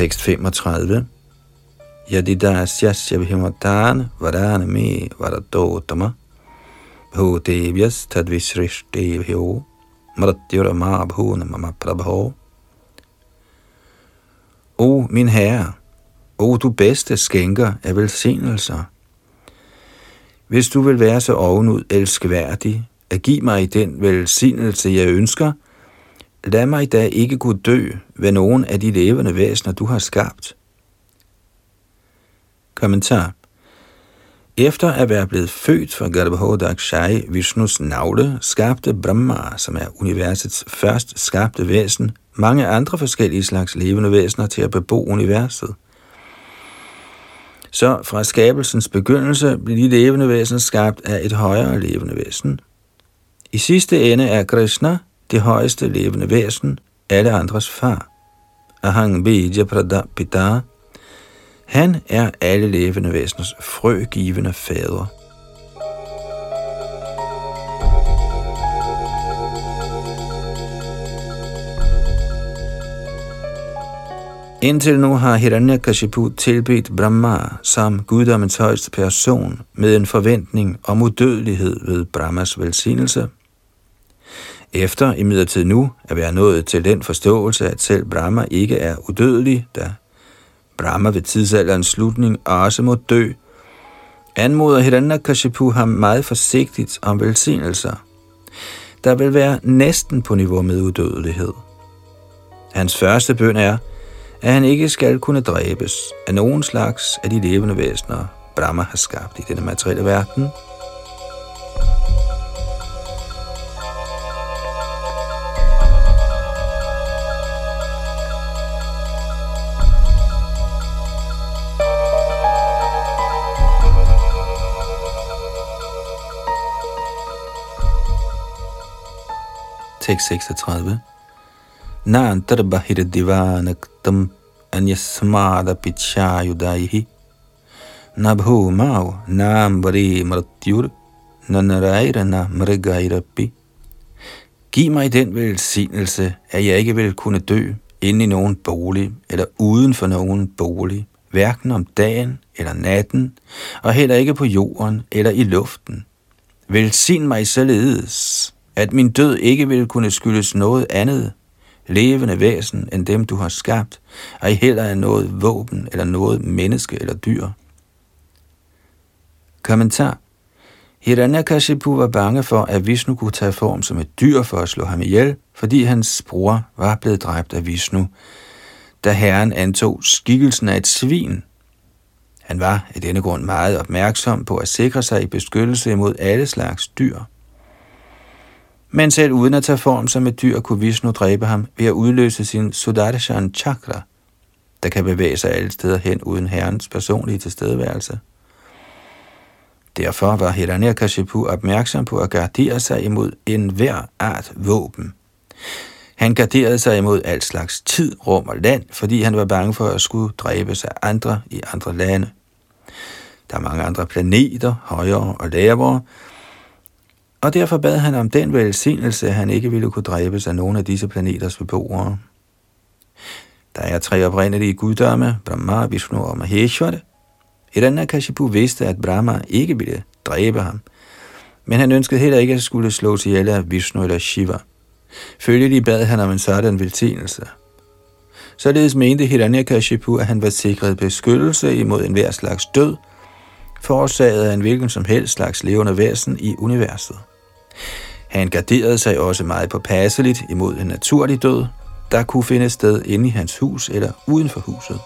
Tekst 35. Yadidasyasya bhimatana varana me varadotama bhudevyas tadvisrishtevyo mratyurama bhuna mama prabho. O min herre, o du bedste skænker af velsignelser. Hvis du vil være så ovenud elskværdig, at give mig den velsignelse, jeg ønsker – Lad mig da ikke kunne dø ved nogen af de levende væsener, du har skabt. Kommentar efter at være blevet født fra Garbhodakshai, Vishnus navle, skabte Brahma, som er universets først skabte væsen, mange andre forskellige slags levende væsener til at bebo universet. Så fra skabelsens begyndelse blev de levende væsener skabt af et højere levende væsen. I sidste ende er Krishna det højeste levende væsen, alle andres far. Ahang Vidya Pradapita. Han er alle levende væseners frøgivende fader. Indtil nu har Hiranyakashipu tilbedt Brahma som guddommens højeste person med en forventning om udødelighed ved Brahmas velsignelse – efter imidlertid nu at være nået til den forståelse, at selv Brahma ikke er udødelig, da Brahma ved tidsalderens slutning også må dø, anmoder Hiranyakashipu ham meget forsigtigt om velsignelser, der vil være næsten på niveau med udødelighed. Hans første bøn er, at han ikke skal kunne dræbes af nogen slags af de levende væsener, Brahma har skabt i denne materielle verden – tekst 36. Nantar bahir divanaktam anyasmada pichayudaihi nabhu mau nam vari mratyur nanarairana mrigairapi. Giv mig den velsignelse, at jeg ikke vil kunne dø inde i nogen bolig eller uden for nogen bolig, hverken om dagen eller natten, og heller ikke på jorden eller i luften. Velsign mig således, at min død ikke vil kunne skyldes noget andet levende væsen end dem, du har skabt, og heller af noget våben eller noget menneske eller dyr. Kommentar Hiranyakashipu var bange for, at Vishnu kunne tage form som et dyr for at slå ham ihjel, fordi hans bror var blevet dræbt af Vishnu, da herren antog skikkelsen af et svin. Han var af denne grund meget opmærksom på at sikre sig i beskyttelse imod alle slags dyr. Men selv uden at tage form som et dyr, kunne Vishnu dræbe ham ved at udløse sin Sudarshan chakra, der kan bevæge sig alle steder hen uden herrens personlige tilstedeværelse. Derfor var Hiranyakashipu opmærksom på at gardere sig imod enhver art våben. Han garderede sig imod al slags tid, rum og land, fordi han var bange for at skulle dræbes af andre i andre lande. Der er mange andre planeter, højere og lavere, og derfor bad han om den velsignelse, at han ikke ville kunne dræbes af nogen af disse planeters beboere. Der er tre oprindelige guddomme, Brahma, Vishnu og Maheshwara. Hiranyakashipu vidste, at Brahma ikke ville dræbe ham, men han ønskede heller ikke at skulle slå ihjel af Vishnu eller Shiva. Følgelig bad han om en sådan velsignelse. Således mente Hiranyakashipu, at han var sikret beskyttelse imod enhver slags død, forårsaget af en hvilken som helst slags levende væsen i universet. Han garderede sig også meget påpasseligt imod en naturlig død, der kunne finde sted inde i hans hus eller uden for huset.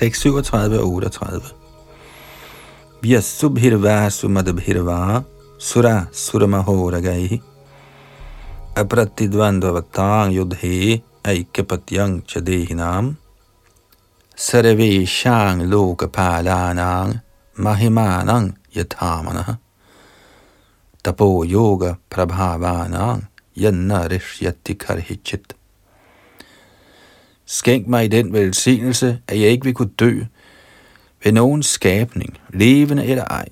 Tekst 37 og 38. Vyasubhirva sumadabhirva sura suramahoragaihi apratidvandvavatang yudhe aikapatyang chadehinam sarveshang lokapalanang mahimanang yathamanah tapo yoga prabhavanang yanna rishyati karhichit Skænk mig den velsignelse, at jeg ikke vil kunne dø ved nogen skabning, levende eller ej.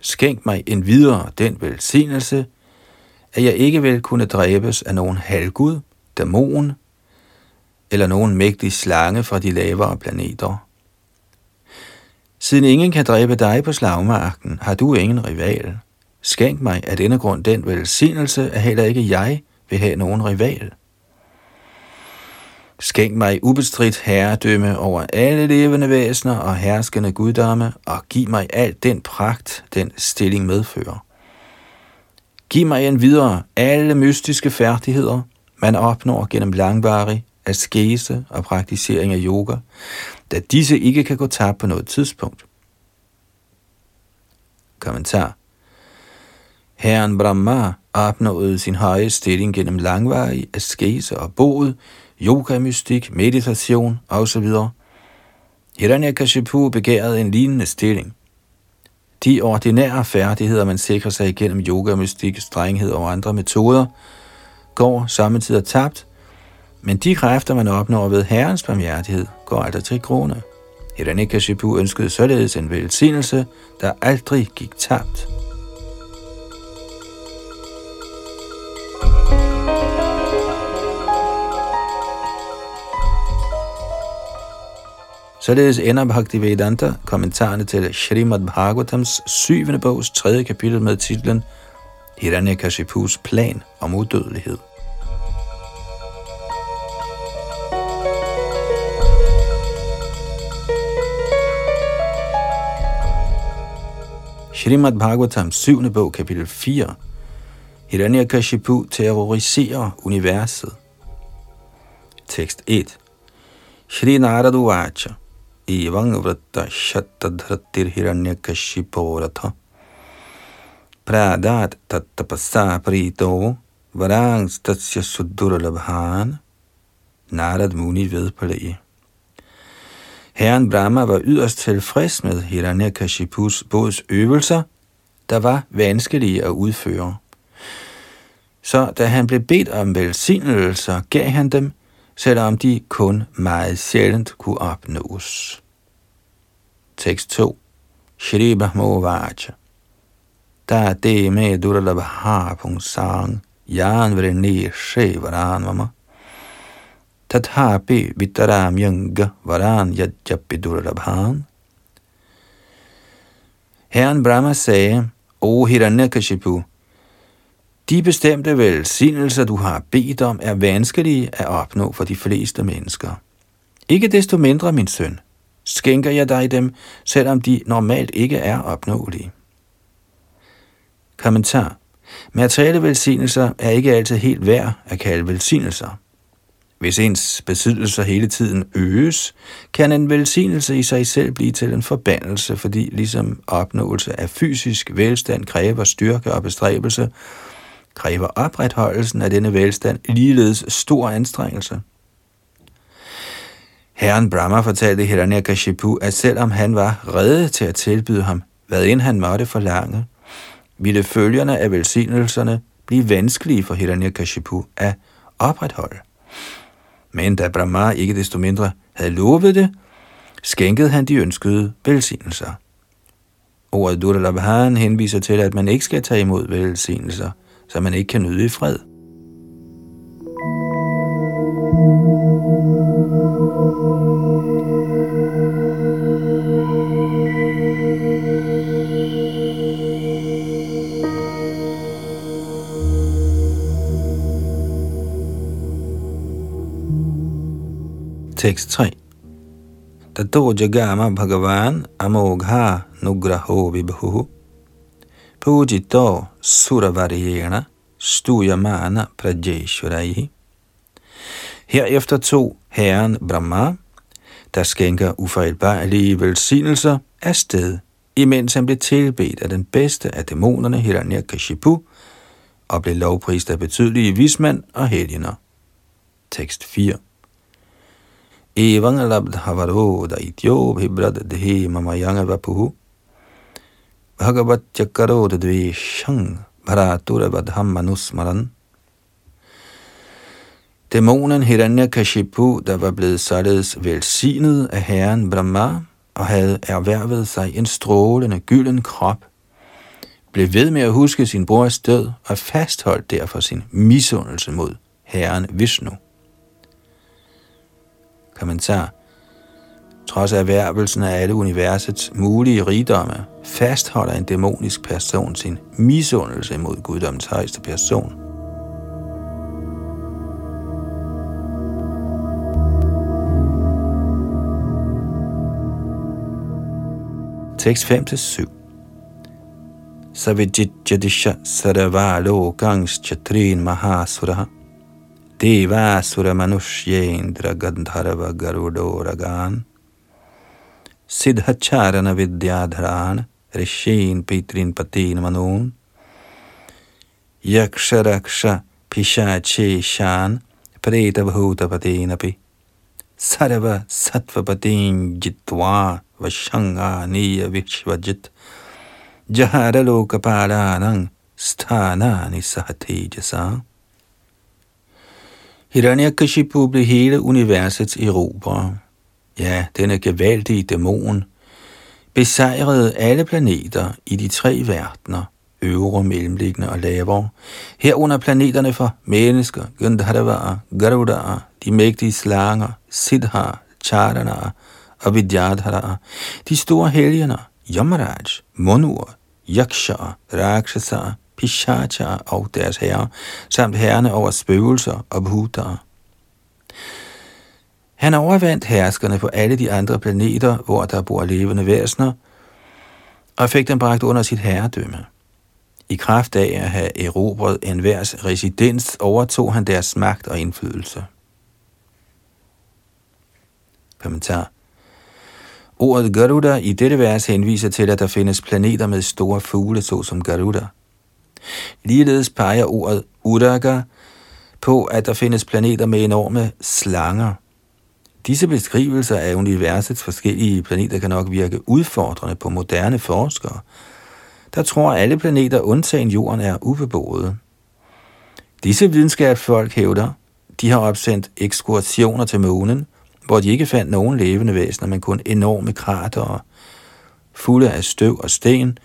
Skænk mig en videre den velsignelse, at jeg ikke vil kunne dræbes af nogen halvgud, dæmon eller nogen mægtig slange fra de lavere planeter. Siden ingen kan dræbe dig på slagmarken, har du ingen rival. Skænk mig af denne grund den velsignelse, at heller ikke jeg vil have nogen rival. Skænk mig ubestridt herredømme over alle levende væsener og herskende guddomme, og giv mig al den pragt, den stilling medfører. Giv mig en videre alle mystiske færdigheder, man opnår gennem langvarig askese og praktisering af yoga, da disse ikke kan gå tabt på noget tidspunkt. Kommentar Herren Brahma opnåede sin høje stilling gennem langvarig askese og boet, yoga, mystik, meditation osv. Hiranyakashipu begærede en lignende stilling. De ordinære færdigheder, man sikrer sig igennem yoga, mystik, strenghed og andre metoder, går samtidig tabt, men de kræfter, man opnår ved Herrens barmhjertighed, går aldrig til krone. Hiranyakashipu ønskede således en velsignelse, der aldrig gik tabt. Således ender Bhaktivedanta kommentarerne til Srimad Bhagavatams syvende bogs tredje kapitel med titlen Hiranyakashipus plan om udødelighed. Srimad Bhagavatams syvende bog, kapitel 4. Hiranyakashipu terroriserer universet. Tekst 1. Shri Narad Vacha एवं वृत्त शतधृतिर्हिरण्यकशिपोरथ प्रादात तत्तपस्सा Preeto varangstatsya sudurlabhan Narad Muni ved på det. Herren Brahma var yderst tilfreds med Hiranyakashipus bods øvelser, der var vanskelige at udføre. Så da han blev bedt om velsignelser, gav han dem selvom de kun meget sjældent kunne opnås. Tekst 2. Shri Brahmovacha. Da det med duralabha pungsang yan vreni shevaranvama. Tathapi vitaram yanga varan yajjapi duralabhan. Herren Brahma sagde, O Hiranyakashipu, de bestemte velsignelser, du har bedt om, er vanskelige at opnå for de fleste mennesker. Ikke desto mindre, min søn, skænker jeg dig dem, selvom de normalt ikke er opnåelige. Kommentar. Materielle velsignelser er ikke altid helt værd at kalde velsignelser. Hvis ens besiddelser hele tiden øges, kan en velsignelse i sig selv blive til en forbandelse, fordi ligesom opnåelse af fysisk velstand kræver styrke og bestræbelse, kræver opretholdelsen af denne velstand ligeledes stor anstrengelse. Herren Brahma fortalte Hiranyakashipu, at selvom han var redde til at tilbyde ham, hvad end han måtte forlange, ville følgerne af velsignelserne blive vanskelige for Hiranyakashipu at opretholde. Men da Brahma ikke desto mindre havde lovet det, skænkede han de ønskede velsignelser. Ordet Duralabhan henviser til, at man ikke skal tage imod velsignelser, som man ikke kan nyde i fred. Tekst 3 Tato jagama bhagavan amogha nugraho vibhu pujito suravariyena stuyamana prajeshwaraihi Herefter tog herren Brahma, der skænker ufejlbarlige velsignelser, afsted, imens han blev tilbedt af den bedste af dæmonerne, Hiranyakashipu, og blev lovprist af betydelige vismænd og helgener. Tekst 4 Evang labdhavaro daityo bhibradadhe mamayanga vapuhu bhagavat chakaro dvishang bharaturabadham manusmaran Dæmonen Hiranyakashipu, der var blevet således velsignet af herren Brahma og havde erhvervet sig en strålende gylden krop, blev ved med at huske sin brors død og fastholdt derfor sin misundelse mod herren Vishnu. Kommentar Trods erhvervelsen af alle universets mulige rigdomme, fastholder en dæmonisk person sin misundelse mod guddommens højeste person. Tekst 5-7 Savijitjadisha Saravalo Gangs Chatrin Mahasuraha. Devasura Manushyendra Gandharva Garudoragan Siddhacharana Vidyadharan Rishin Pitrin Patin Manun Yaksharaksha Pishache Shan Preta Bhuta Patinapi Sarva Sattva Patin Jitva Vashanga Niya Vishvajit Jahara Lokapalanang Sthanani Sahatejasa Hiranyakashipu blev hele universets erobrer. Ja, denne gevaldige dæmon besejrede alle planeter i de tre verdener, øvre, mellemliggende og lavere, herunder planeterne for mennesker, Gandharva, Garudara, de mægtige slanger, Siddhar, Charana og Vidyadhara, de store helgener, Yamaraj, Monur, Yaksha, Rakshasa, Pishacha og deres herre, samt herrene over spøgelser og bhutar. Han overvandt herskerne på alle de andre planeter, hvor der bor levende væsener, og fik dem bragt under sit herredømme. I kraft af at have erobret enhvers residens, overtog han deres magt og indflydelse. Kommentar Ordet Garuda i dette vers henviser til, at der findes planeter med store fugle, såsom Garuda – Ligeledes peger ordet Udaga på, at der findes planeter med enorme slanger. Disse beskrivelser af universets forskellige planeter kan nok virke udfordrende på moderne forskere, der tror, at alle planeter undtagen jorden er ubeboede. Disse videnskabsfolk hævder, de har opsendt ekskursioner til månen, hvor de ikke fandt nogen levende væsener, men kun enorme kratere, fulde af støv og sten,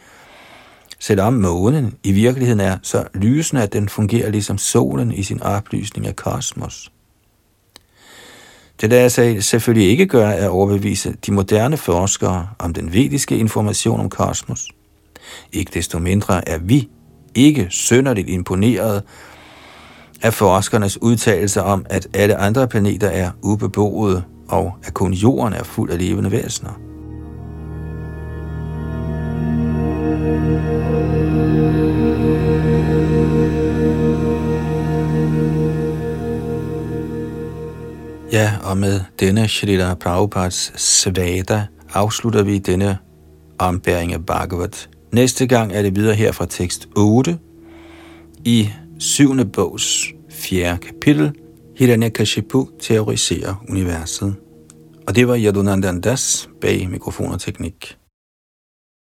Selvom månen i virkeligheden er så lysende, at den fungerer ligesom solen i sin oplysning af kosmos. Det lader sig selvfølgelig ikke gøre at overbevise de moderne forskere om den vediske information om kosmos. Ikke desto mindre er vi ikke sønderligt imponeret af forskernes udtalelser om, at alle andre planeter er ubeboede, og at kun jorden er fuld af levende væsener. Ja, og med denne Shrita Prabhupads svada afslutter vi denne ombæring af Bhagavat. Næste gang er det videre her fra tekst 8 i syvende bogs fjerde kapitel. Hiranyakashipu teoriserer universet. Og det var Yadunandandas bag mikrofon og teknik.